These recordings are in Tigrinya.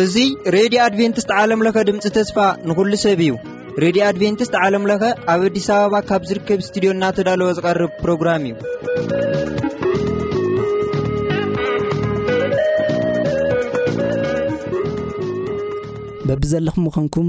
እዙይ ሬድዮ ኣድቨንትስት ዓለምለኸ ድምፂ ተስፋ ንኹሉ ሰብ እዩ ሬድዮ ኣድቨንትስት ዓለምለኸ ኣብ ኣዲስ ኣበባ ካብ ዝርከብ እስትድዮ እናተዳለወ ዝቐርብ ፕሮግራም እዩ በብዘለኹም ምዃንኩም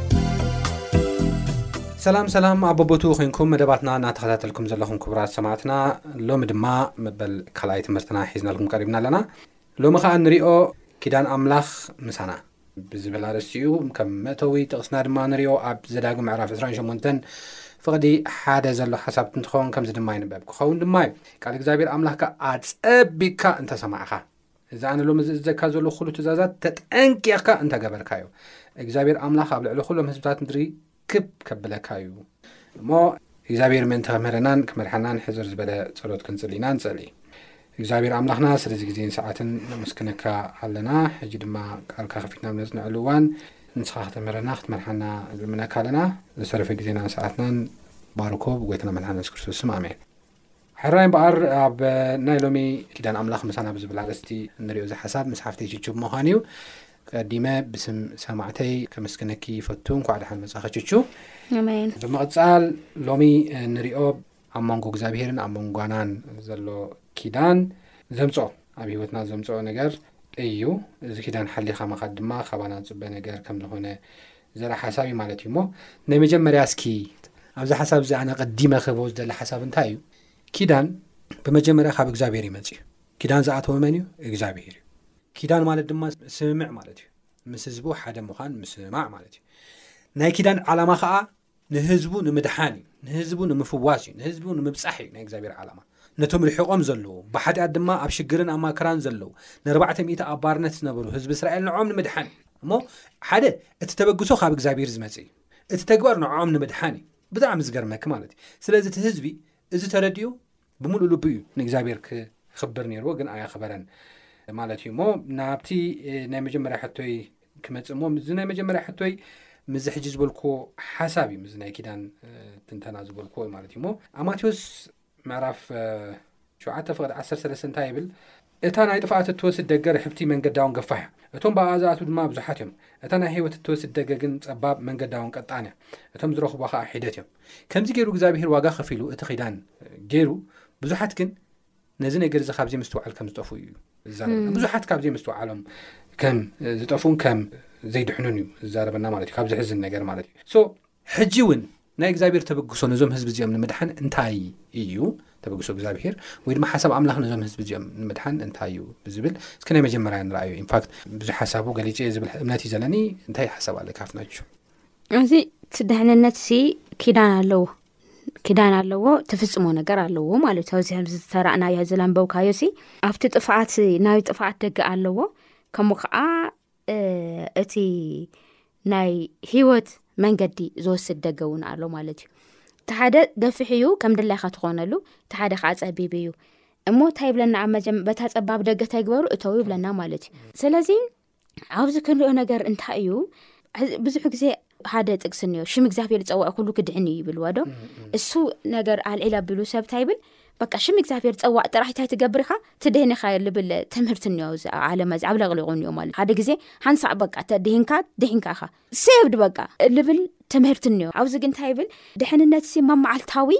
ሰላም ሰላም ኣብ ቦቦቱ ኮንኩም መደባትና እናተኸታተልኩም ዘለኹም ክቡራት ሰማዕትና ሎሚ ድማ መበል ካልኣይ ትምህርትና ሒዝናልኩም ቀሪብና ኣለና ሎሚ ከዓ ንሪኦ ኪዳን ኣምላኽ ምሳና ብዝብል ኣርእስቲ እዩ ከም መእተዊ ጥቕስና ድማ ንሪኦ ኣብ ዘዳግ ምዕራፍ 28 ፍቕዲ ሓደ ዘሎ ሓሳብ እንትኸውን ከምዚ ድማ ይንበብ ክኸውን ድማ እዩ ቃል እግዚኣብሔር ኣምላኽካ ኣፀቢቅካ እንተሰማዕኻ እዚ ኣነ ሎሚ ዝእዘካ ዘለኹ ኩሉ ትእዛዛት ተጠንቂቕካ እንተ ገበርካዮ እግዚኣብሔር ኣምላኽ ኣብ ልዕሊ ኩሎም ህዝብታት ምድሪ ክብ ከብለካ እዩ እሞ እግዚኣብሔር ምእንቲ ከምህረናን ክመርሐናን ሕዝር ዝበለ ጸሎት ክንጽሊ ኢና ንጸሊ እግዚኣብሔር ኣምላኽና ስለዚ ግዜን ሰዓትን ነመስክነካ ኣለና ሕጂ ድማ ቃልካ ከፊትና ብነጽንዐሉ እዋን ንስኻ ከተምህረና ክትመርሓና ልምነካ ኣለና ዝተረፈ ግዜናን ሰዓትናን ባርኮ ብጎይትና መድሓን የሱስ ክርስቶስ ስም ኣሜን ሕራይ እምበኣር ኣብ ናይ ሎሚ ኪዳን ኣምላኽ ምሳና ብዝብል ኣርእስቲ እንሪኦ እዚ ሓሳብ ምስ ሓፍተይ ችቹ ብምዃን እዩ ቀዲመ ብስም ሰማዕተይ ከመስግነኪ ይፈቱ እንኳዕ ድሓን መጻኺ ችቹ ኣሜን ብምቕጻል ሎሚ እንሪኦ ኣብ መንጎ እግዚኣብሄርን ኣብ መንጓናን ዘሎ ኪዳን ዘምፅኦ ኣብ ሂወትና ዘምፅኦ ነገር እዩ እዚ ኪዳን ሓሊኻ ምኻድ ድማ ካባና ዝፅበ ነገር ከም ዝኾነ ዘርኢ ሓሳብ እዩ ማለት እዩ እሞ ናይ መጀመርያ እስኪ ኣብዚ ሓሳብ እዚ ኣነ ቀዲመ ክህበ ዝደሊ ሓሳብ እንታይ እዩ ኪዳን ብመጀመርያ ካብ እግዚኣብሄር ይመፅ እዩ ኪዳን ዝኣተወ መን እዩ እግዚኣብሄር እዩ ኪዳን ማለት ድማ ስምምዕ ማለት እዩ ምስ ህዝቡ ሓደ ምዃን ምስምማዕ ማለት እዩ ናይ ኪዳን ዓላማ ከዓ ንህዝቡ ንምድሓን እዩ ንህዝቡ ንምፍዋስ እዩ ንህዝቡ ንምብጻሕ እዩ ናይ እግዚኣብሔር ዓላማ ነቶም ርሒቖም ዘለዉ ብሓጢኣት ድማ ኣብ ሽግርን ኣብ ማከራን ዘለዉ ንኣርባዕተ ሚእቲ ኣብ ባርነት ዝነበሩ ህዝቢ እስራኤል ንዕኦም ንምድሓን እዩ እሞ ሓደ እቲ ተበግሶ ካብ እግዚኣብሔር ዝመጽእ እዩ እቲ ተግባር ንዕኦም ንምድሓን እዩ ብጣዕሚ ዝገርመኪ ማለት እዩ ስለዚ እቲ ህዝቢ እዚ ተረዲኡ ብምሉእ ልቡ እዩ ንእግዚኣብሔር ክኽብር ነይርዎ ግን ኣያኽበረን ማለት እዩ እሞ ናብቲ ናይ መጀመርያ ሕቶይ ክመፅእ እሞ ምዚ ናይ መጀመርያ ሕቶይ ምዚ ሕጂ ዝበልክዎ ሓሳብ እዩ ምዚ ናይ ኪዳን ትንተና ዝበልክዎ ማለት እዩ እሞ ኣብ ማቴዎስ ምዕራፍ ሸውዓተ ፍቕዲ ዓሰርተ ሰለስተ እንታይ ይብል እታ ናይ ጥፍኣት እትወስድ ደገ ርሕብቲ መንገዳውን ገፋሕ እያ፣ እቶም ብኣኣ ዝኣትዉ ድማ ብዙሓት እዮም። እታ ናይ ህይወት እትወስድ ደገ ግን ጸባብ፣ መንገዳውን ቀጣን እያ፣ እቶም ዝረኽቡዋ ኸኣ ሒደት እዮም። ከምዚ ገይሩ እግዚኣብሄር ዋጋ ከፊሉ እቲ ኺዳን ገይሩ፣ ብዙሓት ግን ነዚ ነገር እዚ ኻብ ዘይምስትውዓል ከም ዝጠፍኡ እዩ ዝዛረበና። ብዙሓት ካብ ዘይምስትውዓሎም ከም ዝጠፍኡን ከም ዘይድሕኑን እዩ ዝዛረበና ማለት እዩ፣ ካብ ዘሕዝን ነገር ማለት እዩ። ሕጂ እውን ናይ እግዚኣብሔር ተበግሶ ነዞም ህዝቢ እዚኦም ንምድሓን እንታይ እዩ ተበግሶ እግዚኣብሔር ወይ ድማ ሓሳብ ኣምላኽ ነዞም ህዝቢ እዚኦም ንምድሓን እንታይ እዩ ብዝብል እስኪ ናይ መጀመርያ ንረኣዩ ኢንፋክት ብዙሕ ሓሳቡ ገሊፀ እየ ዝብል እምነት እዩ ዘለኒ እንታይ ሓሳብ ኣለ ካፍ ናችሁ እዚ እቲ ድሕንነት ሲ ኪዳን ኣለዎ ኪዳን ኣለዎ ትፍፅሞ ነገር ኣለዎ ማለት እዩ ኣብዚ ከምዚ ዝተረእናዮ ዝለንበውካዮ ሲ ኣብቲ ጥፍኣት ናይ ጥፍኣት ደገ ኣለዎ ከምኡ ከዓ እቲ ናይ ሂወት መንገዲ ዝወስድ ደገ እውን ኣሎ ማለት እዩ እቲ ሓደ ገፊሕ እዩ ከም ድላይካ ትኾነሉ እቲ ሓደ ከዓ ፀቢብ እዩ እሞ እንታይ ይብለና ኣብ መጀ በታ ፀባብ ደገ እንታይ ግበሩ እተው ይብለና ማለት እዩ ስለዚ ኣብዚ ክንሪኦ ነገር እንታይ እዩ ብዙሕ ግዜ ሓደ ጥቅሲ እኒኦ ሽም እግዚኣብሄር ዝፀዋዒ ኩሉ ክድሕን እዩ ይብል ወዶ እሱ ነገር ኣልዒል ኣቢሉ ሰብ እንታይ ይብል በቃ ሽም እግዚኣብሄር ፀዋዕ ጥራሕ እንታይ ትገብር ኢካ ትድህን ኢካ ልብል ትምህርቲ እኒኦ እዚ ኣብ ዓለማ እዚ ዓብለቅሊቁ እኒኦ ማለት ሓደ ግዜ ሓንሳዕ በቃ ተድሂንካ ድሒንካ ኢካ ሰብድ በቃ ልብል ትምህርቲ እኒኦ ኣብዚ ግን እንታይ ይብል ድሕንነት ሲ መማዓልታዊ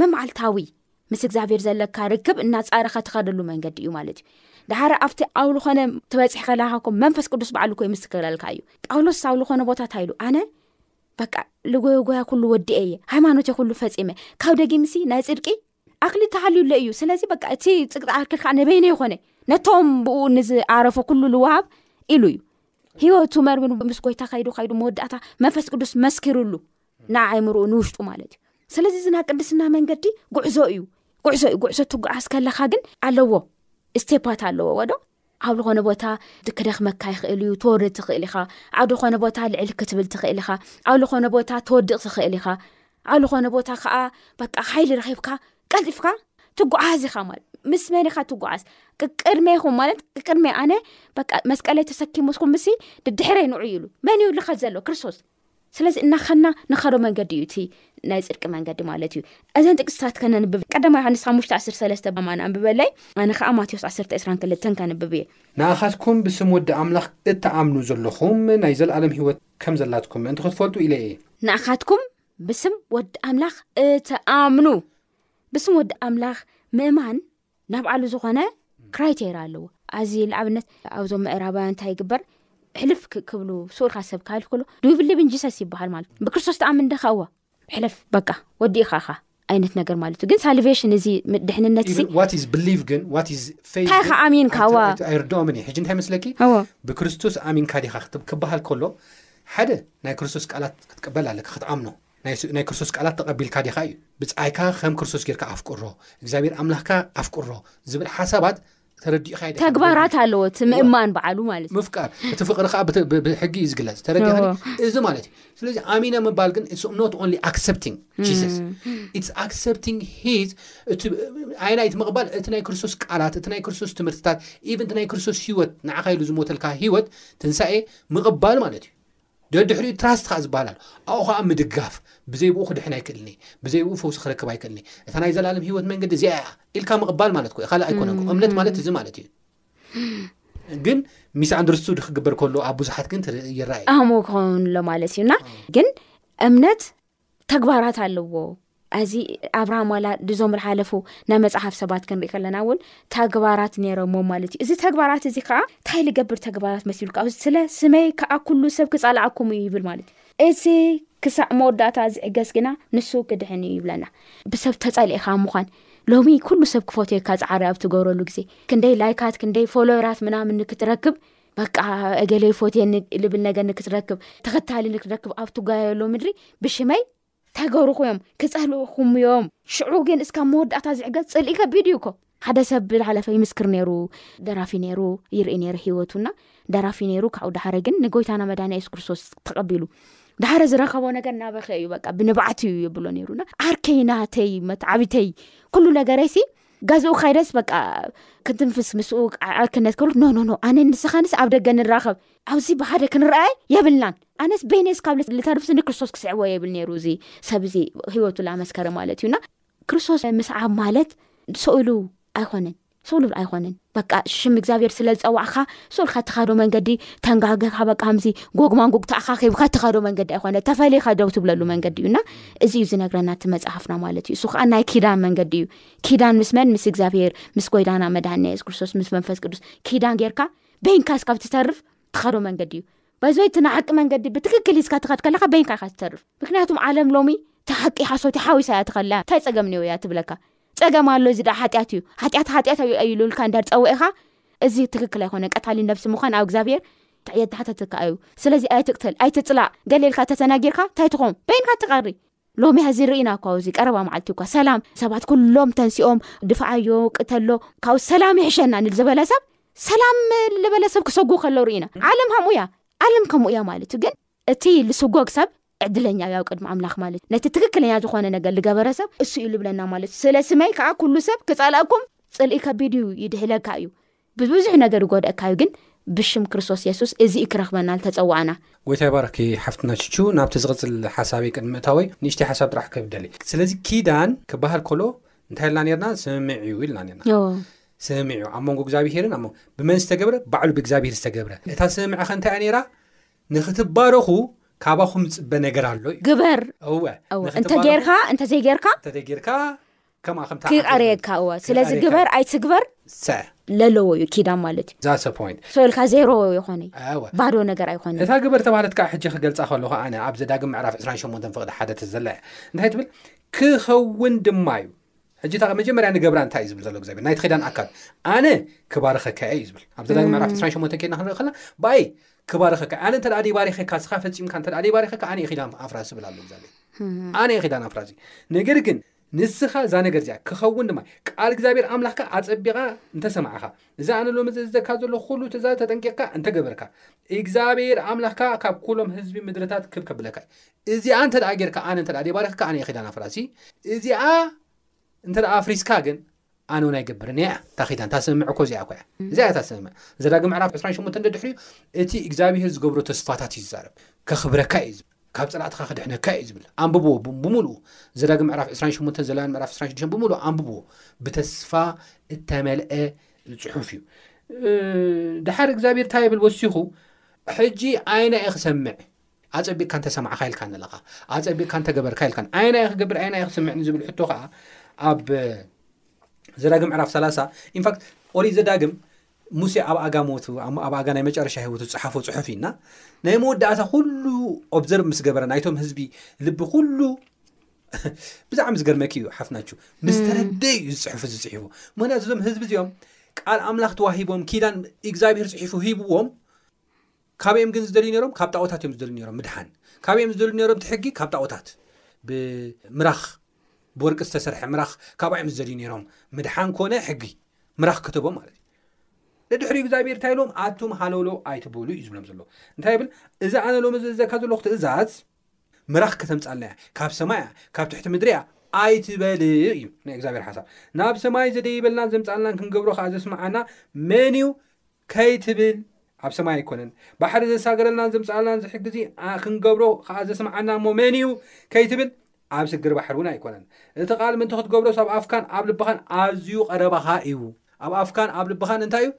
መምዓልታዊ ምስ እግዚኣብሔር ዘለካ ርክብ እናፃረኸ ትኸደሉ መንገዲ እዩ ማለት እዩ ድሓረ ኣብቲ ኣብ ልኾነ ትበፅሕ ከላኻኮ መንፈስ ቅዱስ በዓሉ ኮይ ምስክረልካ እዩ ጳውሎስ ኣብ ልኾነ ቦታ ታ ኢሉ ኣነ በቃ ልጎዮ ጎያ ኩሉ ወዲኤ እየ ሃይማኖት የ ኩሉ ፈፂመ ካብ ደጊምሲ ናይ ፅድቂ ኣክሊ ተሃልዩለ እዩ ስለዚ በቃ እቲ ፅቅጥ ኣክል ከዓ ነበይነ ይኮነ ነቶም ብኡ ንዝኣረፎ ኩሉ ልዋሃብ ኢሉ እዩ ሂወቱ መርምር ምስ ጎይታ ከይዱ ከይዱ መወዳእታ መንፈስ ቅዱስ መስኪሩሉ ንኣእምርኡ ንውሽጡ ማለት እዩ ስለዚ እዚ ናይ ቅድስና መንገዲ ጉዕዞ እዩ ጉዕዞ እዩ ጉዕዞ ትጉዓስ ከለካ ግን ኣለዎ ስቴፓት ኣለዎ ወዶ ኣብ ልኾነ ቦታ ክደክመካ ይኽእል እዩ ተወርድ ትኽእል ኢኻ ኣብ ልኾነ ቦታ ልዕሊ ክትብል ትኽእል ኢኻ ኣብ ልኾነ ቦታ ተወድቕ ትኽእል ኢኻ ኣብ ልኾነ ቦታ ከዓ በቃ ሓይሊ ረኺብካ ቀልጢፍካ ትጉዓዝ ኢኻ ማለት ምስ መን ኢኻ ትጉዓዝ ቅቅድመ ይኹም ማለት ቅቅድመ ኣነ በ መስቀለይ ተሰኪሙስኩም ምስ ድድሕረይ ንዑ ይሉ መን ይውልኸት ዘሎ ክርስቶስ ስለዚ እናኸና ንኸዶ መንገዲ እዩ እቲ ናይ ፅድቂ መንገዲ ማለት እዩ እዘን ጥቅስታት ከነንብብ ቀዳማ ዮሃንስ ሓሙሽተ ዓሰርተ ሰለስተ ባማን ኣንብበለይ ኣነ ከዓ ማቴዎስ ዓሰርተ ዕስራን ክልተን ከንብብ እየ ንኣኻትኩም ብስም ወዲ ኣምላኽ እትኣምኑ ዘሎኹም ናይ ዘለኣለም ህይወት ከም ዘላትኩም ምእንቲ ክትፈልጡ ኢለ እየ። ንኣኻትኩም ብስም ወዲ ኣምላኽ እትኣምኑ ብስም ወዲ ኣምላኽ ምእማን ናይ ባዕሉ ዝኾነ ክራይቴር ኣለዎ ኣዚ ንኣብነት ኣብዞም ምዕራባውያን እንታይ ይግበር ሕልፍ ክብሉ ስኡልካ ሰብ ካል ከሎ ድብልብን ጂሰስ ይበሃል ማለት ዩ ብክርስቶስ ተኣምን ደካ እዋ ሕልፍ በቃ ወዲ ኢካ ኢካ ዓይነት ነገር ማለት እዩ ግን ሳልቬሽን እዚ ድሕንነት ግንታይ ከኣሚንካ ዋኣይርድኦምን ሕጂ እንታይ መስለኪ ብክርስቶስ ኣሚንካ ዲካ ክበሃል ከሎ ሓደ ናይ ክርስቶስ ቃላት ክትቀበል ኣለካ ክትኣምኖ ናይ ክርስቶስ ቃላት ተቐቢልካ ዲኻ እዩ። ብጻይካ ከም ክርስቶስ ጌርካ ኣፍቅሮ፣ እግዚኣብሄር ኣምላኽካ ኣፍቅሮ ዝብል ሓሳባት ተረዲኡካ ዲኻ? ተግባራት ኣለዎ እቲ ምእማን በዓሉ ማለት እዩ። ምፍቃር እቲ ፍቕሪ ከዓ ብተ- ብ- ብሕጊ እዩ ዝግለጽ ተረዲኻኒ እዎ። እዚ ማለት እዩ ስለዚ ኣሚነ ምባል ግን ኢትስ ኖት ኦንሊ ኣክሰፕቲንግ ጂሰስ ኢትስ ኣክሰፕቲንግ ሂዝ እቲ ኣይና እቲ ምቕባል እቲ ናይ ክርስቶስ ቃላት እቲ ናይ ክርስቶስ ትምህርትታት ኢቨን እቲ ናይ ክርስቶስ ህይወት ንዓኻ ኢሉ ዝሞተልካ ህይወት ትንሳኤ ምቕባል ማለት እዩ ደድሕሪኡ ትራስት ከኣ ዝበሃል ኣሎ። ኣብኡ ከኣ ምድጋፍ፣ ብዘይ ብኡ ክድሕን ኣይክእልን እየ፣ ብዘይ ብኡ ፈውሲ ክረክብ ኣይክእልን እየ፣ እታ ናይ ዘላለም ህይወት መንገዲ እዚኣ እያ ኢልካ ምቕባል ማለት እኮ እዩ፣ ካልእ ኣይኮነን እኮ። እምነት ማለት እዚ ማለት እዩ። ግን ሚስ ኣንደርስቱድ ክግበር ከሎ ኣብ ብዙሓት ግን ትር- ይረኣይ ኣሞ ክኸውን ኣሎ ማለት እዩና ግን እምነት ተግባራት ኣለዎ ኣዚ ኣብርሃም ዋላ ድዞም ዝሓለፉ ናይ መፅሓፍ ሰባት ክንርኢ ከለና እውን ተግባራት ነይሮሞ ማለት እዩ እዚ ተግባራት እዚ ከዓ እንታይ ልገብር ተግባራት መሲሉካ ስለ ስመይ ከዓ ኩሉ ሰብ ክፃላዓኩም እዩ ይብል ማለት እዩ እዚ ክሳዕ መወዳእታ ዝዕገስ ግና ንሱ ክድሕን እዩ ይብለና ብሰብ ተፀሊእካ ምኳን ሎሚ ኩሉ ሰብ ክፈትየካ ፃዕሪ ኣብ ትገብረሉ ግዜ ክንደይ ላይካት ክንደይ ፎሎወራት ምናምን ክትረክብ በቃ እገሌ ፎቴኒ ልብል ነገር ንክትረክብ ተኸታሊ ንክትረክብ ኣብቲ ጓየሎ ምድሪ ብሽመይ ተገሩኹ እዮም ክፀልእኹም እዮም ሽዑ ግን እስካብ መወዳእታ ዝዕገ ፅልኢ ከቢድ እዩ ኮ ሓደ ሰብ ብዝሓለፈ ይምስክር ነይሩ ደራፊ ነይሩ ይርኢ ነይሩ ሂወቱና ደራፊ ነይሩ ካብኡ ዳሓረ ግን ንጎይታና መድኒ የሱስ ክርስቶስ ተቐቢሉ ዳሓረ ዝረከቦ ነገር ናበኸ እዩ በ ብንባዕት እዩ የብሎ ነይሩና ዓርከይናተይ መትዓቢተይ ኩሉ ነገረይሲ ጋዝኡ ካይደስ በቃ ክንትንፍስ ምስኡ ዓርክነት ከብሉ ኖኖኖ ኣነ ንስኻንስ ኣብ ደገ ንራኸብ ኣብዚ ብሓደ ክንረኣይ የብልናን ኣነስ በይነስ ካብ ልተርፍስ ንክርስቶስ ክስዕቦ የብል ነይሩ እዚ ሰብ እዚ ሂወቱ ላመስከረ ማለት እዩና ክርስቶስ ምስዓብ ማለት ሰኡሉ ኣይኮነን ሰኡሉ ኣይኮነን በቃ ሽም እግዚኣብሔር ስለ ዝፀዋዕካ ሶልካ እትኸዶ መንገዲ ተንጋገካ በቃ ከምዚ ጎግማንጎግ ተኣኻኺብካ እትኸዶ መንገዲ ኣይኮነ ተፈሊኻ ደው ትብለሉ መንገዲ እዩ እና እዚ እዩ ዝነግረና እቲ መፅሓፍና ማለት እዩ እሱ ከዓ ናይ ኪዳን መንገዲ እዩ ኪዳን ምስ መን ምስ እግዚኣብሔር ምስ ጎይዳና መድሃኒና የሱስ ክርስቶስ ምስ መንፈስ ቅዱስ ኪዳን ጌርካ በይንካ እስካብ ትተርፍ ትኸዶ መንገዲ እዩ ባይዘወይ እቲ ንሓቂ መንገዲ ብትክክል ስካ ትኸድ ከለካ በይንካ ኢካ ትተርፍ ምክንያቱም ዓለም ሎሚ ተሓቂ ሓሶት ሓዊሳ እያ ትኸለያ እንታይ ፀገም ኒዮ እያ ትብለካ ጸገም ኣሎ እዚ ደኣ ሓጢኣት እዩ ሓጢኣት ሓጢኣት ኣዩ ኣዩ ልብልካ እንዳ ጸውዒኻ እዚ ትክክል ኣይኮነን ቀታሊ ነብሲ ምዃን ኣብ እግዚኣብሔር የታሕተትካ ኣዩ ስለዚ ኣይትቅተል ኣይትጽላእ ገሌልካ ተተናጊርካ እንታይ ትኾም በይንካ ትቀሪ ሎሚ ሀዚ ርኢና እኳ እዚ ቀረባ መዓልቲ እኳ ሰላም ሰባት ኩሎም ተንሲኦም ድፋዓዮ ቅተሎ ካብኡ ሰላም ይሕሸና ንል ዝበለ ሰብ ሰላም ዝበለ ሰብ ክሰጉ ከሎ ርኢና ዓለም ሃምኡ እያ ዓለም ከምኡ እያ ማለት እዩ ግን እቲ ልስጎግ ሰብ ዕድለኛ እዩ ኣብ ቅድሚ ኣምላኽ ማለት እዩ። ነቲ ትክክለኛ ዝኾነ ነገር ልገበረ ሰብ እሱ እዩ ልብለና ማለት እዩ። ስለ ስመይ ከኣ ኩሉ ሰብ ክጸልኣኩም ጽልኢ ከቢድ እዩ ይድህለካ እዩ። ብብዙሕ ነገር ይጎድኣካ እዩ ግን ብሽም ክርስቶስ የሱስ እዚ እዩ ክረኽበና ልተጸዋዕና። ጎይታ ይባርኽኪ ሓፍትና ቹቹ ናብቲ ዝቕጽል ሓሳበይ ቅድሚ ምእታወይ ንእሽተይ ሓሳብ ጥራሕ ክህብ እደሊ ስለዚ ኪዳን ክበሃል ከሎ እንታይ ኢልና ኔርና ስምምዕ እዩ ኢልና ኔርና ስምምዕ እዩ ኣብ መንጎ እግዚኣብሄርን ኣብ መንጎ ብመን ዝተገብረ ባዕሉ ብእግዚኣብሄር ዝተገብረ እታ ስምምዕ ከ እንታይ እያ ኔራ ንክትባረኹ ካባኹም ዝፅበ ነገር ኣሎ እዩ ግበር እወ እንተ ጌርካ እንተዘይ ጌርካ እንተዘይ ጌርካ ከምኣ ከምታ ክቀርየካ እወ ስለዚ ግበር ኣይትግበር ሰ ለለዎ እዩ ኪዳን ማለት እዩ ዛሰ ፖይንት ሰልካ ዜሮ ይኾነ እዩ እወ ባዶ ነገር ኣይኮነ እታ ግበር ተባህለት ከዓ ሕጂ ክገልፃ ከለኹ ኣነ ኣብዚ ዳግም ምዕራፍ 28 ፍቕዲ ሓደ ትዘላ እያ እንታይ ትብል ክኸውን ድማ እዩ ሕጂ እታ መጀመርያ ንገብራ እንታይ እዩ ዝብል ዘሎ እግዚኣብሔር ናይቲ ኪዳን ኣካል ኣነ ክባርኸካ እዩ ዝብል ኣብ ዘዳግም ምዕራፍ 28 ከድና ክንርኢ ከለና ብኣይ ክባርኸካ ኣነ እንተ ደይባሪኸካ ስኻ ፈፂምካ እንተ ደይባሪኸካ ኣነ እዩ ኪዳን ኣፍራሲ ዝብል ኣሎ እግዚኣብሔር ኣነ እዩ ኪዳን ኣፍራሲ ነገር ግን ንስኻ እዛ ነገር እዚኣ ክኸውን ድማ ቃል እግዚኣብሔር ኣምላኽካ ኣፀቢቓ እንተሰማዕኻ እዚ ኣነ ሎሚ ዘዘካ ዘሎ ኩሉ ትእዛዝ ተጠንቂቕካ እንተገበርካ እግዚኣብሔር ኣምላኽካ ካብ ኩሎም ህዝቢ ምድርታት ክብ ከብለካ እዩ እዚኣ እንተ ደኣ ጌርካ ኣነ እንተ ደኣ ዘይባረኽካ ኣነ እየ ኺዳን ኣፍራሲ፣ እዚኣ እንተ ደኣ ኣፍሪስካ ግን ኣነ እውን ኣይገብርን እየ። እታ ኺዳን እታ ስምምዕ እኮ እዚኣ እኮ እያ። እዚኣ እያ እታ ስምምዕ። ዘዳግም ምዕራፍ 28 ደድሕሪኡ እቲ እግዚኣብሄር ዝገብሮ ተስፋታት እዩ ዝዛረብ። ከኽብረካ እዩ ዝብል፣ ካብ ጸላእትኻ ክድሕነካ እዩ ዝብል። ኣንብብዎ ብ- ብምሉኡ ዘዳግም ምዕራፍ 28 ዘሌዋውያን ምዕራፍ 26 ብምሉኡ ኣንብብዎ። ብተስፋ እተመልአ ጽሑፍ እዩ። እ፣ ድሓር እግዚኣብሄር እንታይ ይብል ወሲኹ፣ ሕጂ ዓይና እየ ክሰምዕ፣ ኣጸቢቕካ እንተ ሰማዕካ ኢልካኒ ኣለኻ፣ ኣጸቢቕካ እንተ ገበርካ ኢልካኒ፣ ኣየናይ እየ ክገብር ኣየናይ እየ ክስምዕ ንዝብል ሕቶ ከኣ ኣብ ዘዳግም ምዕራፍ ሰላሳ ኢንፋክት ኦሪት ዘዳግም ሙሴ ኣብ ኣጋ ሞቱ ኣብ ኣጋ ናይ መጨረሻ ህይወቱ ዝፅሓፎ ፅሑፍ እዩና ናይ መወዳእታ ኩሉ ኦብዘርቭ ምስ ገበረ ናይቶም ህዝቢ ልቢ ኩሉ ብዛዕሚ ዝገርመኪ እዩ ሓፍናችሁ ምስ ተረደ እዩ ዝፅሑፍ እዚ ፅሒፉ ምክንያቱ እዞም ህዝቢ እዚኦም ቃል ኣምላኽ ተዋሂቦም ኪዳን እግዚኣብሄር ፅሒፉ ሂብዎም ካበይ እዮም ግን ዝደልዩ ነይሮም? ካብ ጣኦታት እዮም ዝደልዩ ነይሮም ምድሓን። ካበይ እዮም ዝደልዩ ነይሮም እቲ ሕጊ? ካብ ጣኦታት ብምራኽ ብወርቂ ዝተሰርሐ ምራኽ ካብኣ እዮም ዝደልዩ ነይሮም ምድሓን ኮነ ሕጊ ምራኽ ከተቦም ማለት እዩ። ንድሕሪ እግዚኣብሔር እንታይ ኢሎም ኣቱም ሃለውለው ኣይትበሉ እዩ ዝብሎም ዘሎ እንታይ ይብል እዚ ኣነ ሎሚ ዝእዘካ ዘለኹ ትእዛዝ ምራኽ ከተምጻልና እያ፣ ካብ ሰማይ እያ፣ ካብ ትሕቲ ምድሪ እያ ኣይትበል እዩ ናይ እግዚኣብሔር ሓሳብ። ናብ ሰማይ ዘደይበልናን ዘምጻልናን ክንገብሮ ከኣ ዘስምዓና መን እዩ ከይትብል ኣብ ሰማይ ኣይኮነን ባሕሪ ዘሳገረልናን ዘምፃልናን ዝሕግዚ ክንገብሮ ከዓ ዘስምዓና እሞ መን እዩ ከይትብል ኣብ ስግር ባሕሪ እውን ኣይኮነን እቲ ቃል ምእንቲ ክትገብሮ ሳብ ኣፍካን ኣብ ልብኻን ኣዝዩ ቀረባኻ እዩ ኣብ ኣፍካን ኣብ ልብኻን እንታይ እዩ?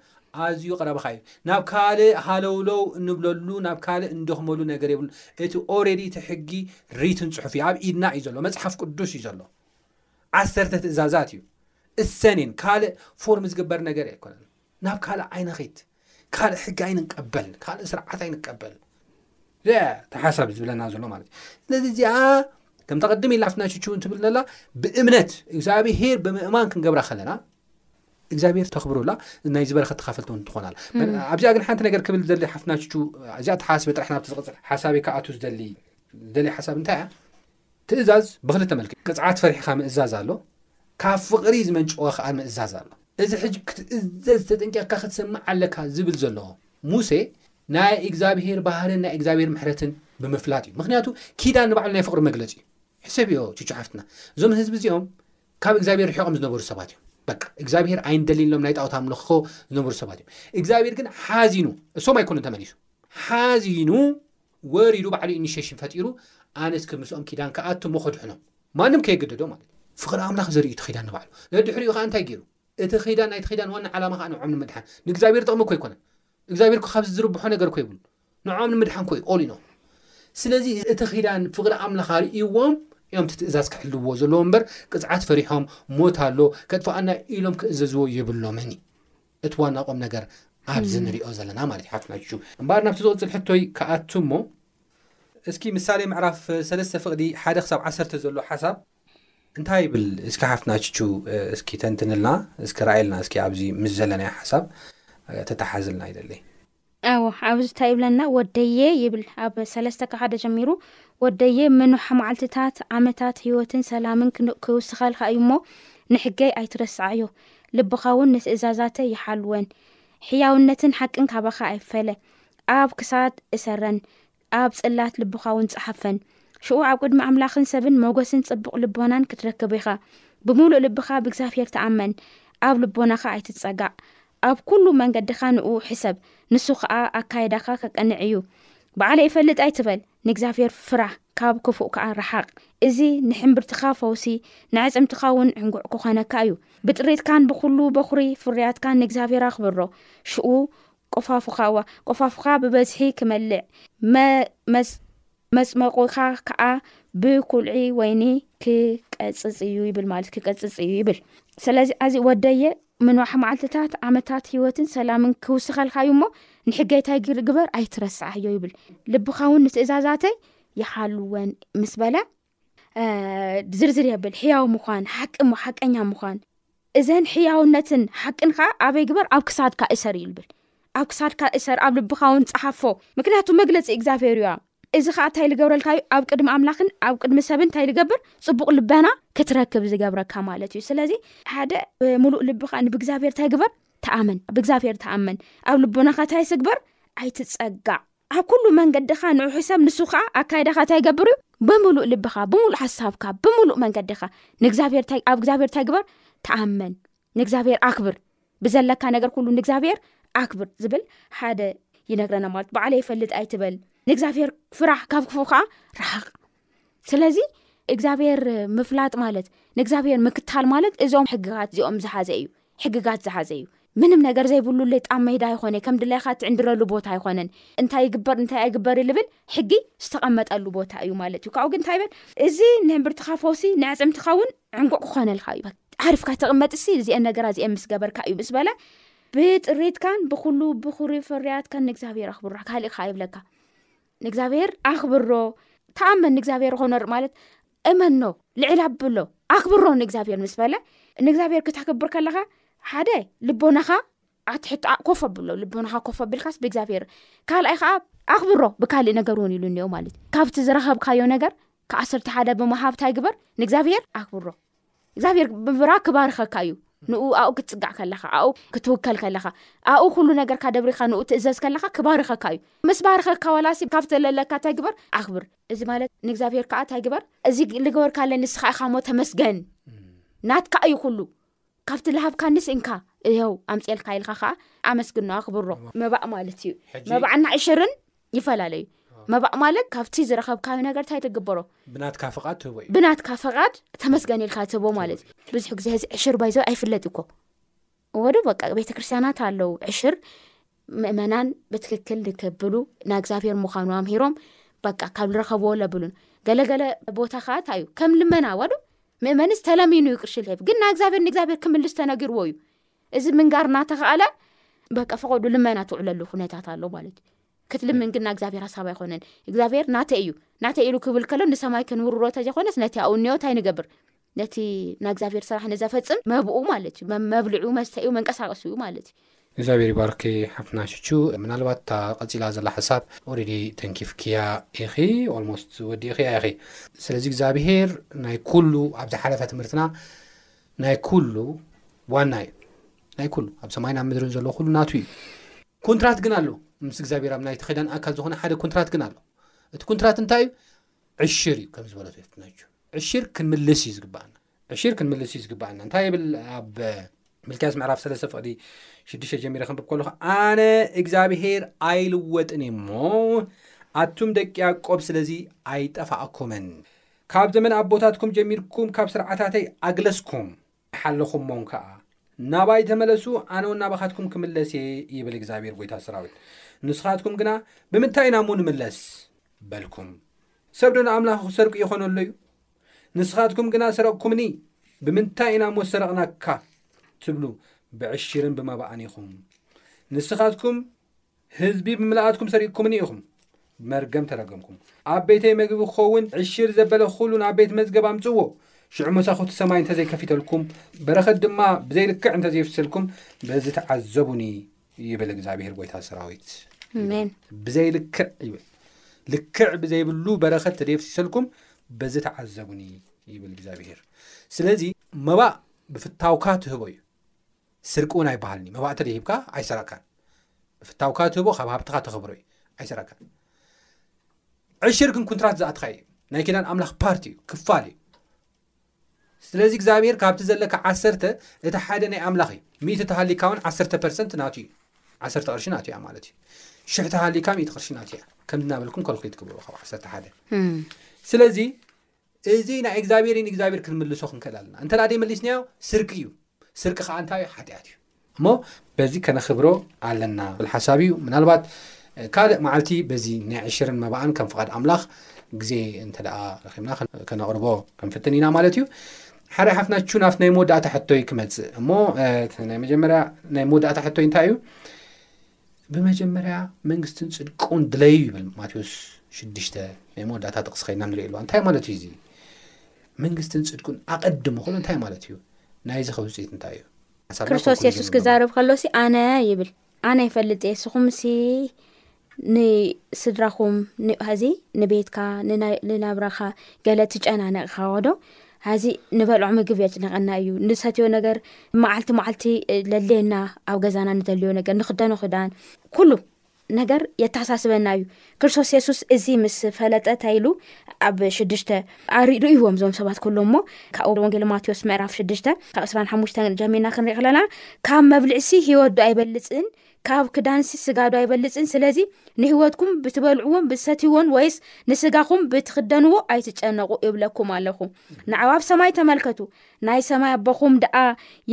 ኣዝዩ ቀረባኻ እዩ። ናብ ካልእ ሃለውለው እንብለሉ፣ ናብ ካልእ እንደኽመሉ ነገር የብሉን። እቲ ኦረዲ እቲ ሕጊ ሪትን ጽሑፍ እዩ። ኣብ ኢድና እዩ ዘሎ። መጽሓፍ ቅዱስ እዩ ዘሎ። ዓሰርተ ትእዛዛት እዩ። እሰን እየን። ካልእ ፎርም ዝግበር ነገር ኣይኮነን። ናብ ካልእ ኣይንኺድ። ካልእ ሕጊ ኣይንቀበል ካልእ ስርዓት ኣይንቀበል ተሓሳብ ዝብለና ዘሎ ማለት እዩ ስለዚ እዚኣ ከምቲ ቅድም ኢላ ፍትና ሽቹ እንትብል ዘላ ብእምነት እግዚኣብሄር ብምእማን ክንገብራ ከለና እግዚኣብሄር ተኽብሩላ ናይ ዝበረኸ ተካፈልቲ እውን ትኾናል ኣብዚኣ ግን ሓንቲ ነገር ክብል ዘለ ሓፍትና ሽቹ እዚኣ ተሓስበ ጥራሕ ናብቲ ዝቕፅል ሓሳበይ ከኣቱ ዝደሊ ዝደሊ ሓሳብ እንታይ እያ ትእዛዝ ብኽልተ መልክዕ እዩ። ቅፅዓት ፈሪሕኻ ምእዛዝ ኣሎ፣ ካብ ፍቕሪ ዝመንጨወ ኸዓ ምእዛዝ ኣሎ። እዚ ሕጂ ክትእዘዝ ተጠንቂቕካ ክትሰምዕ ኣለካ ዝብል ዘሎ ሙሴ ናይ እግዚኣብሄር ባህርን ናይ እግዚኣብሄር ምሕረትን ብምፍላጥ እዩ። ምኽንያቱ ኪዳን ንባዕሉ ናይ ፍቕሪ መግለፂ እዩ። ሕሰብዮ ቹቹ ሓፍትና እዞም ህዝቢ እዚኦም ካብ እግዚኣብሄር ርሒቖም ዝነበሩ ሰባት እዮም። በቃ እግዚኣብሄር ኣይንደልይሎም ናይ ጣዖት ኣምልኾ ዝነበሩ ሰባት እዮም። እግዚኣብሄር ግን ሓዚኑ እሶም ኣይኮኑን ተመሊሱ ሓዚኑ ወሪዱ ባዕሉ ኢኒሼሽን ፈጢሩ ኣነ እስከ ምስኦም ኪዳን ክኣቱ እሞ ከድሕኖም ማንም ከየገደዶ ማለት እዩ። ፍቕሪ ኣምላኽ ዘርኢ እዩ እቲ ኺዳን ንባዕሉ። ደድሕሪኡ ኸኣ እንታይ ገይሩ? እቲ ኺዳን ናይቲ ኺዳን ዋና ዓላማ ኸኣ ንዖም ንምድሓን ንእግዚኣብሄር ጥቕሚ እኮ ኣይኮነን። እግዚኣብሄር እኮ ካብዚ ዝርብሖ ነገር እኮ የብሉን። ንዖም ንምድሓን እኮ እዩ ኦል ኢን ኦል። ስለዚ እቲ ኺዳን ፍቕሪ ኣምላኽ ኣርእይዎም እዮም እቲ ትእዛዝ ክሕልውዎ ዘለዎም እምበር ቅጽዓት ፈሪሖም ሞት ኣሎ ከጥፍኣና ኢሎም ክእዘዝዎ የብሎምን እዩ። እቲ ዋና ቁም ነገር ኣብዚ ንሪኦ ዘለና ማለት እዩ ሓፍትና ቹቹ እምበኣር ናብቲ ዝቕፅል ሕቶይ ክኣቱ እሞ እስኪ ምሳሌ ምዕራፍ ሰለስተ ፍቕዲ ሓደ ክሳብ ዓሰርተ ዘሎ ሓሳብ እንታይ ይብል እስኪ ሓፍትና ቹቹ እስኪ ተንትንልና እስኪ ርኣየልና እስኪ ኣብዚ ምስ ዘለናዮ ሓሳብ ተተሓዝልና ይደለይ ኣወ ኣብዚ እንታይ ይብለና ወደየ ይብል ኣብ ሰለስተ ካብ ሓደ ጀሚሩ ወደየ ምኑሕ መዓልትታት ዓመታት ህይወትን ሰላምን ክን- ክውስኸልካ እዩ እሞ ንሕገይ ኣይትረስዓዮ ልብኻ እውን ንትእዛዛተ ይሓልወን ሕያውነትን ሓቅን ካባኻ ኣይፈለ ኣብ ክሳድ እሰረን ኣብ ጽላት ልብኻውን ጽሓፈን። ሽኡ ኣብ ቅድሚ ኣምላኽን ሰብን ሞገስን ጽቡቕ ልቦናን ክትረክብ ኢኻ። ብምሉእ ልብኻ ኣብ እግዚኣብሄር ተኣመን፣ ኣብ ልቦናኻ ኣይትጸጋዕ። ኣብ ኩሉ መንገድኻ ንእኡ ሕሰብ፣ ንሱ ኸኣ ኣካይዳኻ ከቀንዕ እዩ። ባዕለይ እፈልጥ ኣይትበል፣ ንእግዚኣብሄር ፍራህ፣ ካብ ክፉእ ከኣ ረሓቕ። እዚ ንሕምብርትኻ ፈውሲ፣ ንኣዕጽምትኻውን ዕንጉዕ ክኾነካ እዩ። ብጥሪትካን ብኹሉ በኹሪ ፍርያትካን ንእግዚኣብሄር ኣኽብሮ፣ ሽኡ ቆፋፉኻዋ ቆፋፉኻ ብበዝሒ ክመልእ፣ መ መጽ መጽመቝኻ ከኣ ብኩልዒ ወይኒ ክቀጽጽ እዩ ይብል ማለት ክቀጽጽ እዩ ይብል። ስለዚ ኣዚ ወደየ ምንዋሕ መዓልትታት፣ ዓመታት ህይወትን ሰላምን ክውስኸልካ እዩ እሞ ንሕገይ ታይ ግበር ኣይትረስዓዮ ይብል። ልብኻ እውን ንትእዛዛተይ ይሓልወን ምስ በለ፣ ዝርዝር የብል ሕያው ምዃን ሓቂ ሓቀኛ ምዃን እዘን ሕያውነትን ሓቅን ከዓ ኣበይ ግበር ኣብ ክሳድካ እሰር እዩ ዝብል ኣብ ክሳድካ እሰር ኣብ ልብኻ ውን ፀሓፎ ምክንያቱ መግለፂ እግዚኣብሄር እዩያ እዚ ከዓ እንታይ ዝገብረልካ እዩ ኣብ ቅድሚ ኣምላኽን ኣብ ቅድሚ ሰብን እንታይ ዝገብር ፅቡቅ ልበና ክትረክብ ዝገብረካ ማለት እዩ ስለዚ ሓደ ሙሉእ ልብካ ንብእግዚኣብሄር እንታይ ግበር ተኣመን ብእግዚኣብሄር ተኣመን ኣብ ልቦናካ እንታይ ስግበር ኣይትፀጋዕ ኣብ ኩሉ መንገድኻ ንዑ ሕሰብ፣ ንሱ ኸኣ ኣካይዳኻ እንታይ ይገብር እዩ? ብምሉእ ልብኻ፣ ብምሉእ ሓሳብካ፣ ብምሉእ መንገድኻ ንእግዚኣብሄር ኣብ እግዚኣብሄር እንታይ ግበር? ተኣመን። ንእግዚኣብሄር ኣክብር። ብዘለካ ነገር ኩሉ ንእግዚኣብሄር ኣክብር ዝብል ሓደ ይነግረና ማለት በዓለ ይፈልጥ ኣይትበል ንእግዚኣብሄር ፍራሕ ካብ ክፉእ ከዓ ርሓቕ ስለዚ እግዚኣብሔር ምፍላጥ ማለት ንእግዚኣብሔር ምክታል ማለት እዞም ሕግጋት እዚኦም ዝሓዘ እዩ ሕግጋት ዝሓዘ እዩ ምንም ነገር ዘይብሉ ሌጣም መይዳ ኣይኮነ ከም ድላይካ ትዕንድረሉ ቦታ ኣይኮነን እንታይ ይግበር እንታይ ኣይግበር ልብል ሕጊ ዝተቐመጠሉ ቦታ እዩ ማለት እዩ ካብኡ ግን እንታይ በል እዚ ንህምብርትኻ ፈውሲ ንዕፅምትኻ እውን ዕንጉዕ ክኾነልካ እዩ ዓርፍካ ተቕመጥ ሲ እዚአን ነገራ እዚአን ምስ ገበርካ እዩ ምስ በለ ብጥሪትካን ብኩሉ ብኩሪ ፍርያትካን ንእግዚኣብሔር ኣኽብራ ካልእ ከ ይብለካ ንእግዚኣብሔር ኣኽብሮ ተኣመን ንእግዚኣብሔር ኾነር ማለት እመኖ ልዕል ኣብሎ ኣኽብሮ ንእግዚኣብሔር ምስ በለ ንእግዚኣብሔር ክተክብር ከለኻ ሓደ ልቦናኻ ኣትሕቶ ኮፍ ኣብሎ ልቦናኻ ኮፍ ኣቢልካስ ብእግዚኣብሔር ካልኣይ ከዓ ኣኽብሮ ብካልእ ነገር እውን ኢሉ እኒኦ ማለት እዩ ካብቲ ዝረኸብካዮ ነገር ዓሰርተ ሓደ ብምሃብታይ ግበር ንእግዚኣብሔር ኣኽብሮ እግዚኣብሔር ብብራ ክባርኸካ እዩ ንኡ ኣኡ ክትፅጋዕ ከለኻ ኣኡ ክትውከል ከለኻ ኣኡ ኩሉ ነገርካ ደብሪካ ንኡ ትእዘዝ ከለኻ ክባርኸካ እዩ ምስ ባርኸካ ዋላሲ ካብቲ ለለካ እንታይ ግበር ኣኽብር እዚ ማለት ንእግዚኣብሄር ከዓ እንታይ ግበር እዚ ልገበርካ ኣለ ንስኻ ኢኻ ሞ ተመስገን ናትካ እዩ ኩሉ ካብቲ ልሃብካ ንስ እንካ እው ኣምፅኤልካ ኢልካ ከዓ ኣመስግኖ ኣኽብሮ መባእ ማለት እዩ መባዕና ዕሽርን ይፈላለዩ መባእ ማለት ካብቲ ዝረከብካዮ ነገር እንታይ ትግበሮ ብናትካ ፍቓድ ትህቦ እዩ ብናትካ ፍቓድ ተመስገን ኢልካ ትህቦ ማለት እዩ ብዙሕ ግዜ እዚ ዕሽር ባይዞ ኣይፍለጥ እኮ ወዶ በቃ ቤተክርስትያናት ኣለው ዕሽር ምእመናን ብትክክል ንክብሉ ናይ እግዚኣብሄር ምዃኑ ኣምሂሮም በቃ ካብ ዝረከብዎ ለብሉን ገለገለ ቦታ ከዓ እታ እዩ ከም ልመና ወዶ ምእመንስ ተለሚኑ ዩ ቅርሺ ልህብ ግን ናይ እግዚኣብሄር ንእግዚኣብሄር ክምልስ ተነጊርዎ እዩ እዚ ምንጋር እናተኸኣለ በቃ ፈቐዱ ልመና ትውዕለሉ ኩነታት ኣሎ ማለት እዩ ክትልምን ግና እግዚኣብሔር ሓሳብ ኣይኮነን እግዚኣብሔር ናተ እዩ ናተ ኢሉ ክብል ከሎ ንሰማይ ክንውርሮ እተዘይኮነስ ነቲ ኣኡ እኒኦ እንታይ ንገብር ነቲ ናይ እግዚኣብሔር ስራሕ ንዘፈፅም መብኡ ማለት እዩ መብልዑ መስተ እዩ መንቀሳቀሱ እዩ ማለት እዩ እግዚኣብሔር ይባርኪ ሓፍትና ሽቹ ምናልባት እታ ቀፂላ ዘላ ሓሳብ ኦረዲ ተንኪፍክያ ኢኺ ኦልሞስት ወዲእኽያ ኢኺ ስለዚ እግዚኣብሄር ናይ ኩሉ ኣብ ዝሓለፈ ትምህርትና ናይ ኩሉ ዋና እዩ ናይ ኩሉ ኣብ ሰማይን ኣብ ምድርን ዘሎ ኩሉ ናቱ እዩ ኮንትራት ግን ኣሎ ምስ እግዚኣብሔር ኣብ ናይ ተኼዳን ኣካል ዝኾነ ሓደ ኮንትራት ግን ኣሎ እቲ ኮንትራት እንታይ እዩ ዕሽር እዩ ከም ዝበለት ፍትና ዕሽር ክንምልስ እዩ ዝግባኣና ዕሽር ክንምልስ እዩ ዝግባኣና እንታይ ይብል ኣብ ምልክያስ ምዕራፍ ሰለስተ ፍቕዲ ሽዱሽተ ጀሚረ ክንብብ ከለኹ ኣነ እግዚኣብሄር ኣይልወጥን እሞ ኣቱም ደቂ ያቆብ ስለዚ ኣይጠፋእኩምን ካብ ዘመን ኣቦታትኩም ጀሚርኩም ካብ ስርዓታተይ ኣግለስኩም ሓለኹሞም ከኣ፣ ናባይ ተመለሱ፣ ኣነውን ናባኻትኩም ክምለስ እየ፣ ይብል እግዚኣብሄር ጐይታ ሰራዊት። ንስኻትኩም ግና፣ ብምንታይ ኢና እሞ ንምለስ? በልኩም። ሰብዶ ንኣምላኹ ክሰርቅ ይኾኖ ኣሎ እዩ? ንስኻትኩም ግና ሰረቕኩምኒ፣ ብምንታይ ኢና እሞ ዝሰረቕናካ? ትብሉ፣ ብዕሽርን ብመባኣን ኢኹም። ንስኻትኩም ህዝቢ ብምልኣትኩም ሰሪቕኩምኒ ኢኹም፣ መርገም ተረገምኩም። ኣብ ቤተይ መግቢ ክኸውን ዕሽር ዘበለ ኹሉ ናብ ቤት መዝገብ ኣምጽዎ። ሽዑ መሳኹቲ ሰማይ እንተ ዘይከፊተልኩም፣ በረኸት ድማ ብዘይ ልክዕ እንተ ዘይፍሰልኩም፣ በዚ ተዓዘቡኒ ይብል እግዚኣብሔር ጐይታ ሰራዊት። ብዘይ ልክዕ ይብል ልክዕ ብዘይብሉ በረኸት ተደፍሲሰልኩም በዚ ተዓዘቡኒ ይብል እግዚኣብሄር ስለዚ መባእ ብፍታውካ ትህቦ እዩ ስርቂ ውን ኣይበሃልን እዩ መባእቲ ደይሂብካ ኣይሰረቅካን ብፍታውካ ትህቦ ካብ ሃብትኻ ተኸብሮ እዩ ኣይሰረቅካን ዕሽር ግን ኩንትራት ዝኣትኻ እዩ ናይ ኪዳን ኣምላኽ ፓርቲ እዩ ክፋል እዩ ስለዚ እግዚኣብሄር ካብቲ ዘለካ ዓሰርተ እቲ ሓደ ናይ ኣምላኽ እዩ ሚእቲ ተሃሊካ ውን ዓሰርተ ፐርሰንት ናት እዩ ዓሰርተ ቅርሺ ናት እያ ማለት እዩ ሽሕ ተሃሊካ ሚእቲ ቅርሺ ናት እያ ከምዚ ናበልኩም ኮልኩሌት ክብሩ ካብ ዓሰርተ ሓደ ስለዚ እዚ ናይ እግዚኣብሔር ን እግዚኣብሔር ክንምልሶ ክንክእል ኣለና እንተ ደይመሊስናዮ ስርቂ እዩ ስርቂ ከዓ እንታይ እዩ ሓጢኣት እዩ እሞ በዚ ከነክብሮ ኣለና ብል ሓሳብ እዩ ምናልባት ካልእ መዓልቲ በዚ ናይ ዕሽርን መባእን ከም ፍቓድ ኣምላኽ ግዜ እንተ ረኪብና ከነቕርቦ ክንፍትን ኢና ማለት እዩ ሓደ ሓፍናቹ ናብቲ ናይ መወዳእታ ሕቶይ ክመፅእ እሞ ናይ መጀመርያ ናይ መወዳእታ ሕቶይ እንታይ እዩ ብመጀመርያ መንግስትን ጽድቁን ድለዩ ይብል ማቴዎስ ሽዱሽተ ናይ መወዳእታ ጥቕሲ ከይና ንሪኦ ኣለዋ እንታይ ማለት እዩ እዚ መንግስትን ጽድቁን ኣቐድሙ ክሎ እንታይ ማለት እዩ ናይዚ ከ ውፅኢት እንታይ እዩ ሓሳብና ክርስቶስ conclusion የሱስ ንገብር። ክዛረብ ከሎሲ ኣነ ይብል ኣነ ይፈልጥ እየ ንስኹምሲ ንስድራኹም ን- እዚ ንቤትካ ንናይ- ንናብራኻ ገለ ትጨናነቕኻዶ ሐዚ ንበልዖ ምግብ የጭነቀና እዩ ንሰትዮ ነገር መዓልቲ መዓልቲ ለሌየና ኣብ ገዛና ንዘልዮ ነገር ንክደኖ ክዳን ኩሉ ነገር የተሳስበና እዩ ክርስቶስ የሱስ እዚ ምስ ፈለጠ ንታይ ኢሉ ኣብ ሽዱሽተ ኣርእዎም እዞም ሰባት ኩሉ እሞ ካብኡ ወንጌል ማቴዎስ ምዕራፍ ሽዱሽተ ካብ ዕስራሓሙሽተ ጀሚና ክንሪኢ ክለና ካብ መብልዕሲ ሂወት ዶ ኣይበልፅን ካብ ክዳንሲ ስጋዶ ኣይበልጽን ስለዚ ንህይወትኩም ብትበልዕዎን ብትሰትይዎን ወይስ ንስጋኹም ብትኽደንዎ ኣይትጨነቑ እብለኩም ኣለኹ። ንኣዕዋፍ ሰማይ ተመልከቱ፣ ናይ ሰማይ ኣቦኹም ደኣ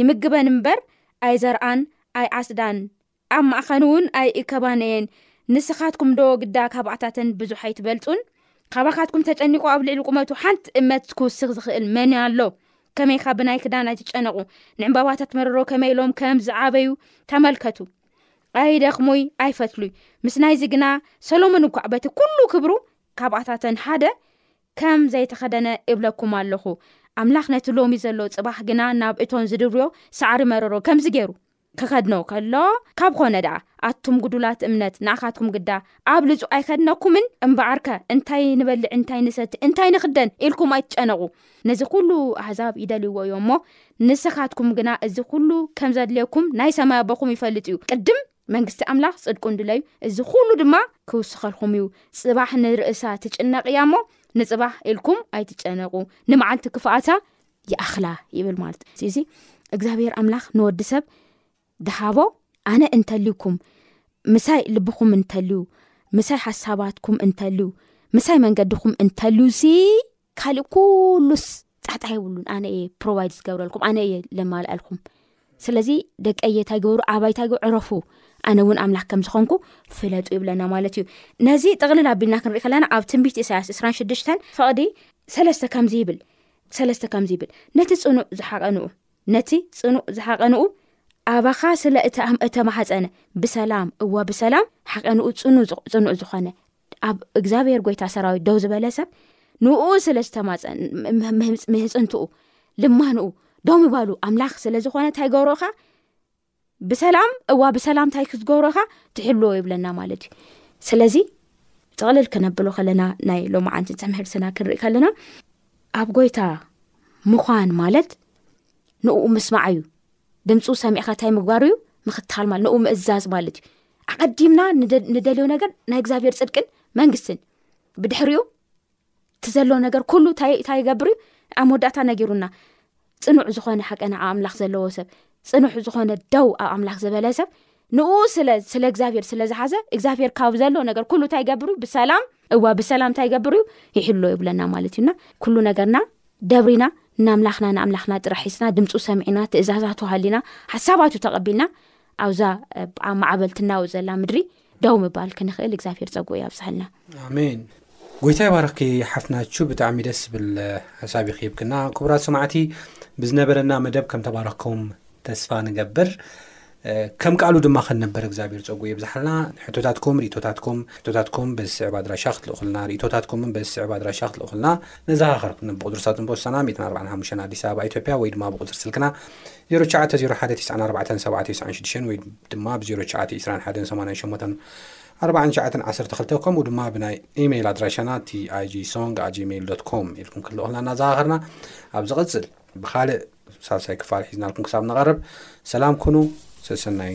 ይምግበን እምበር፣ ኣይዘርኣን ኣይዓስዳን፣ ኣብ ማእኸንውን ኣይእከባን እየን፣ ንስኻትኩምዶ ግዳ ካብኣታተን ብዙሕ ኣይትበልጹን? ካባኻትኩም ተጨኒቑ ኣብ ልዕሊ ቁመቱ ሓንቲ እመት ክውስኽ ዝኽእል መን ኣሎ? ከመይካ ብናይ ክዳን ኣይትጨነቑ ንዕምባባታት መረሮ ከመይ ኢሎም ከም ዝዓበዩ ተመልከቱ ኣይደኽሙይ ኣይፈትሉይ ምስ ናይዚ ግና ሰሎሞን እኳዕ በቲ ኩሉ ክብሩ ካብኣታተን ሓደ ከም ዘይተኸደነ እብለኩም ኣለኹ ኣምላኽ ነቲ ሎሚ ዘሎ ፅባሕ ግና ናብ እቶን ዝድብርዮ ሳዕሪ መረሮ ከምዚ ገይሩ ክከድኖ ከሎ ካብ ኾነ ደኣ ኣቱም ጉዱላት እምነት ንኣኻትኩም ግዳ ኣብልጹ ኣይከድነኩምን? እምበኣርከ እንታይ ንበልዕ እንታይ ንሰቲ እንታይ ንኽደን ኢልኩም ኣይትጨነቁ ነዚ ኩሉ ኣህዛብ ይደልይዎ እዮም እሞ ንስኻትኩም ግና እዚ ኩሉ ከም ዘድልየኩም ናይ ሰማይ ኣቦኹም ይፈልጥ እዩ ቅድም መንግስቲ ኣምላኽ ጽድቁን ድለዩ እዚ ኩሉ ድማ ክውስኸልኩም እዩ ጽባሕ ንርእሳ ትጭነቅ እያ እሞ ንጽባሕ ኢልኩም ኣይትጨነቁ ንመዓልቲ ክፍኣታ ይኣኽላ ይብል ማለት እዩ እዚ እግዚኣብሔር ኣምላኽ ንወዲ ሰብ ድሃቦ ኣነ እንተልዩኩም ምሳይ ልብኹም እንተልዩ ምሳይ ሓሳባትኩም እንተልዩ ምሳይ መንገድኹም እንተልዩ ሲ ካልእ ኩሉስ ጣዕጣ የብሉን ኣነ እየ ፕሮቫይድ ዝገብረልኩም ኣነ እየ ለማልኣልኩም ስለዚ ደቂ እየ እንታይ ግበሩ ኣባይታይ ዕረፉ ኣነ እውን ኣምላኽ ከም ዝኾንኩ ፍለጡ ይብለና ማለት እዩ ነዚ ጥቕልል ኣቢልና ክንሪኢ ከለና ኣብ ትንቢት እሳያስ 2ራ6ዱሽተ ፈቕዲ ሰለስተ ከምዚ ይብል ሰለስተ ከምዚ ይብል ነቲ ጽኑዕ ዝሓቐንኡ ነቲ ጽኑዕ ዝሓቐንኡ ኣባኻ ስለ እተማሓፀነ ብሰላም እዋ ብሰላም ሓቐንኡ ፅኑፅኑዕ ዝኾነ ኣብ እግዚኣብሔር ጎይታ ሰራዊት ደው ዝበለ ሰብ ንኡ ስለ ዝተማፀምህፅንትኡ ልማንኡ ዶም ይባሉ ኣምላኽ ስለ ዝኾነ እንታይ ገብሮካ ብሰላም እዋ ብሰላም ታይ ክትገብሮ ኢኻ ትሕልዎ ይብለና ማለት እዩ ስለዚ ጥቕልል ክነብሎ ከለና ናይ ሎሚ ዓንቲ ትምህርትና ክንርኢ ከለና ኣብ ጎይታ ምዃን ማለት ንኡ ምስማዕ እዩ ድምፁ ሰሚዕካ እንታይ ምግባር እዩ ምክታል ማለት ንኡ ምእዛዝ ማለት እዩ ኣቀዲምና ንደልዮ ነገር ናይ እግዚኣብሔር ፅድቅን መንግስትን ብድሕሪኡ እቲ ዘሎ ነገር ኩሉ እታ ይገብር እዩ ኣብ መወዳእታ ነጊሩና ፅኑዕ ዝኾነ ሓቀና ኣብ ኣምላኽ ዘለዎ ሰብ ፅኑሕ ዝኾነ ደው ኣብ ኣምላኽ ዝበለ ሰብ ንኡ ስለ እግዚኣብሄር ስለ ዝሓዘ እግዚኣብሄር ካብ ዘሎ ነገር ኩሉ እንታይ ይገብር እዩ ብሰላም እዋ ብሰላም እንታይ ይገብር እዩ ይሕሎ ይብለና ማለት እዩና ኩሉ ነገርና ደብሪና ንኣምላኽና ንኣምላኽና ጥራሕ ሒስና ድምፁ ሰሚዕና ትእዛዛቱ ሃሊና ሓሳባቱ ተቐቢልና ኣብዛ ብ ማዕበል ትናወፅ ዘላ ምድሪ ደው ምባል ክንኽእል እግዚኣብሄር ፀጉኡ ይኣብዝሐልና ኣሜን ጎይታ ይባርኽኪ ሓፍትናቹ ብጣዕሚ ደስ ዝብል ሓሳብ ይክብክና ክቡራት ሰማዕቲ ብዝነበረና መደብ ከም ተባረኽኩም ተስፋ ንገብር ከም ቃሉ ድማ ክንነበር እግዚኣብሔር ፀጉ የብዝሓልና ሕቶታትኩም ርቶታትኩም ሕቶታትኩም በዚ ስዕብ ኣድራሻ ክትልእኹልና ርቶታትኩምን በዚ ስዕብ ኣድራሻ ክትልእኹልና ነዘኻኸርኩ ብቁፅሪ ሳጥን ቦስታና 145 ኣዲስ ኣበባ ኢትዮጵያ ወይ ድማ ብቁፅሪ ስልክና ዜሮ ትሽዓተ ዜሮ ሓደ ቲስዓን ኣርባዕተን ሰብዓ ቴስዓን ሽዱሽተን ወይ ድማ ብ ዜሮ ትሽዓተ ዒስራን ሓደን ሰማንያን ሸሞንተን ኣርባዓን ትሽዓተን ዓሰርተ ክልተ ከምኡ ድማ ብናይ ኢሜይል ኣድራሻና ቲኣይጂ ሶንግ ኣት ጂሜይል ዶት ኮም ኢልኩም ክልእኹልና እናዘኻኸርና ኣብ ዝቕጽል ብኻልእ ሳልሳይ ክፋል ሒዝናልኩም ክሳብ ንቐርብ ሰላም ኩኑ ሰሰናዩ